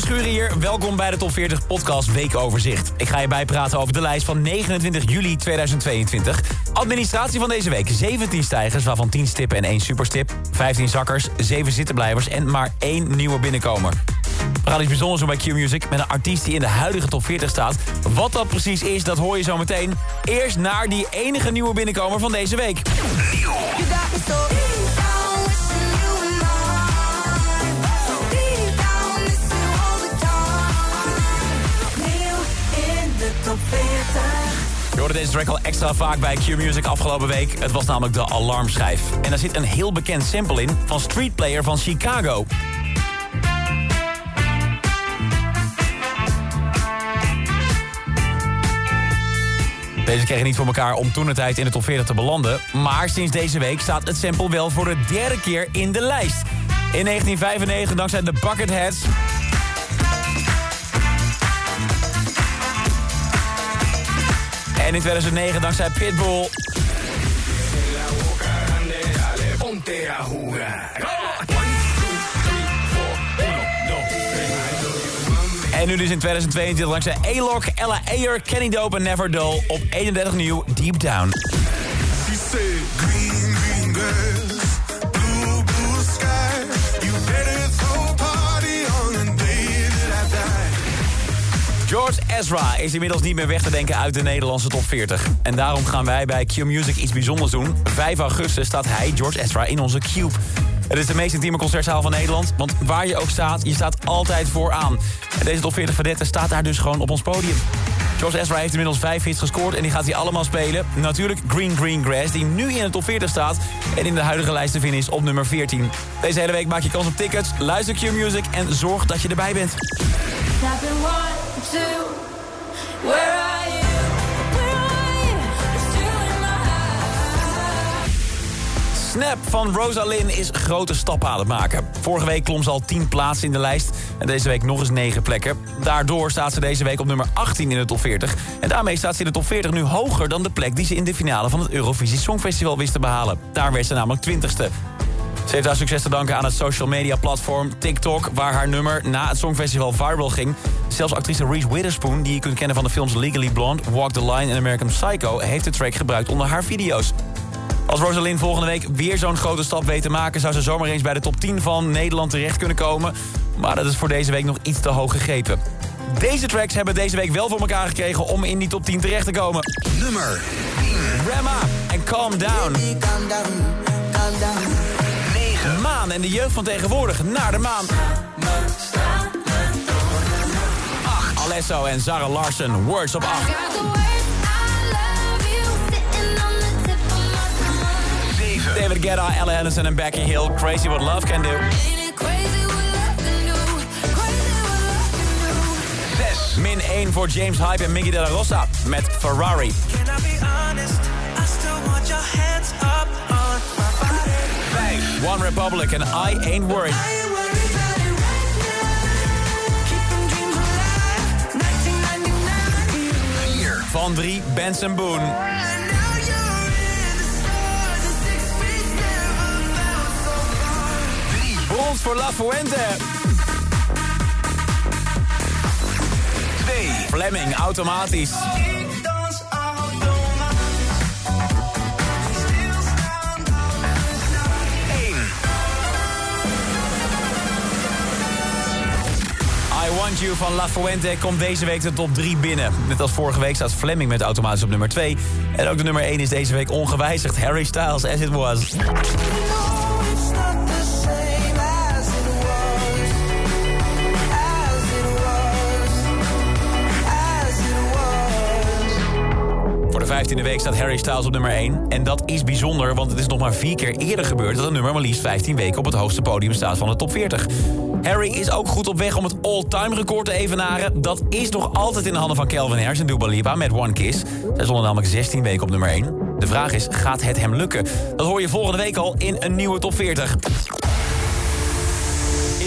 Verschuren hier. Welkom bij de Top 40 Podcast Weekoverzicht. Ik ga je bijpraten over de lijst van 29 juli 2022. Administratie van deze week. 17 stijgers, waarvan 10 stippen en 1 superstip. 15 zakkers, 7 zittenblijvers en maar één nieuwe binnenkomer. We gaan iets bijzonders bij Q-Music met een artiest die in de huidige top 40 staat. Wat dat precies is, dat hoor je zo meteen. Eerst naar die enige nieuwe binnenkomer van deze week. Je hoorde deze track al extra vaak bij Q-Music afgelopen week. Het was namelijk de alarmschijf. En daar zit een heel bekend sample in van Street Player van Chicago. Deze kregen niet voor elkaar om toen de tijd in de top 40 te belanden. Maar sinds deze week staat het sample wel voor de derde keer in de lijst. In 1995 dankzij de Bucketheads in 2009 dankzij Pitbull. En nu dus in 2022 dankzij A-Lock, Ella Ayer, Kenny Dope en Never Dull op 31 nieuw Deep Down. George Ezra is inmiddels niet meer weg te denken uit de Nederlandse top 40. En daarom gaan wij bij Q-Music iets bijzonders doen. 5 augustus staat hij, George Ezra, in onze Cube. Het is de meest intieme concertzaal van Nederland. Want waar je ook staat, je staat altijd vooraan. En deze top 40 verdetten staat daar dus gewoon op ons podium. George Ezra heeft inmiddels vijf hits gescoord en die gaat hij allemaal spelen. Natuurlijk Green Green Grass, die nu in de top 40 staat... en in de huidige lijst te vinden is op nummer 14. Deze hele week maak je kans op tickets, luister Q-Music... en zorg dat je erbij bent. Snap van Rosalind is grote stappen aan het maken. Vorige week klom ze al 10 plaatsen in de lijst. En deze week nog eens 9 plekken. Daardoor staat ze deze week op nummer 18 in de top 40. En daarmee staat ze in de top 40 nu hoger dan de plek... die ze in de finale van het Eurovisie Songfestival wist te behalen. Daar werd ze namelijk 20ste. Ze heeft haar succes te danken aan het social media platform TikTok... waar haar nummer na het Songfestival viral ging. Zelfs actrice Reese Witherspoon, die je kunt kennen van de films Legally Blonde... Walk the Line en American Psycho... heeft de track gebruikt onder haar video's. Als Rosalind volgende week weer zo'n grote stap weet te maken... zou ze zomaar eens bij de top 10 van Nederland terecht kunnen komen. Maar dat is voor deze week nog iets te hoog gegrepen. Deze tracks hebben deze week wel voor elkaar gekregen om in die top 10 terecht te komen. Nummer 10. Rema en Calm Down. Baby, calm down, calm down. 9. Maan en de jeugd van tegenwoordig naar de maan. 8. Alesso en Zara Larsen, Words op 8. Got the words I love you sitting on the tip of my tongue. 7. David Guetta, Ella Henderson en Becky Hill, Crazy What Love Can Do. Ain't it crazy what love can do? Crazy what love can do. 6. Min 1 voor James Hype en Miggy de la Rosa met Ferrari. Can I be honest? One Republic en I Ain't Worried. I ain't worried about it right now. Keeping dreams alive. 1999. 4. Van 3 Benson Boone. And now you're in the stars. The six feet never felt so far. 3. Brons voor La Fuente. 2. Fleming, automatisch. Ik dans automatisch. Want You van La Fuente komt deze week de top 3 binnen. Net als vorige week staat Fleming met automatisch op nummer 2. En ook de nummer 1 is deze week ongewijzigd. Harry Styles, As It Was. 15e week staat Harry Styles op nummer 1. En dat is bijzonder, want het is nog maar vier keer eerder gebeurd... dat een nummer maar liefst 15 weken op het hoogste podium staat van de top 40. Harry is ook goed op weg om het all-time record te evenaren. Dat is nog altijd in de handen van Calvin Harris en Dua Lipa met One Kiss. Zij stonden namelijk 16 weken op nummer 1. De vraag is, gaat het hem lukken? Dat hoor je volgende week al in een nieuwe top 40.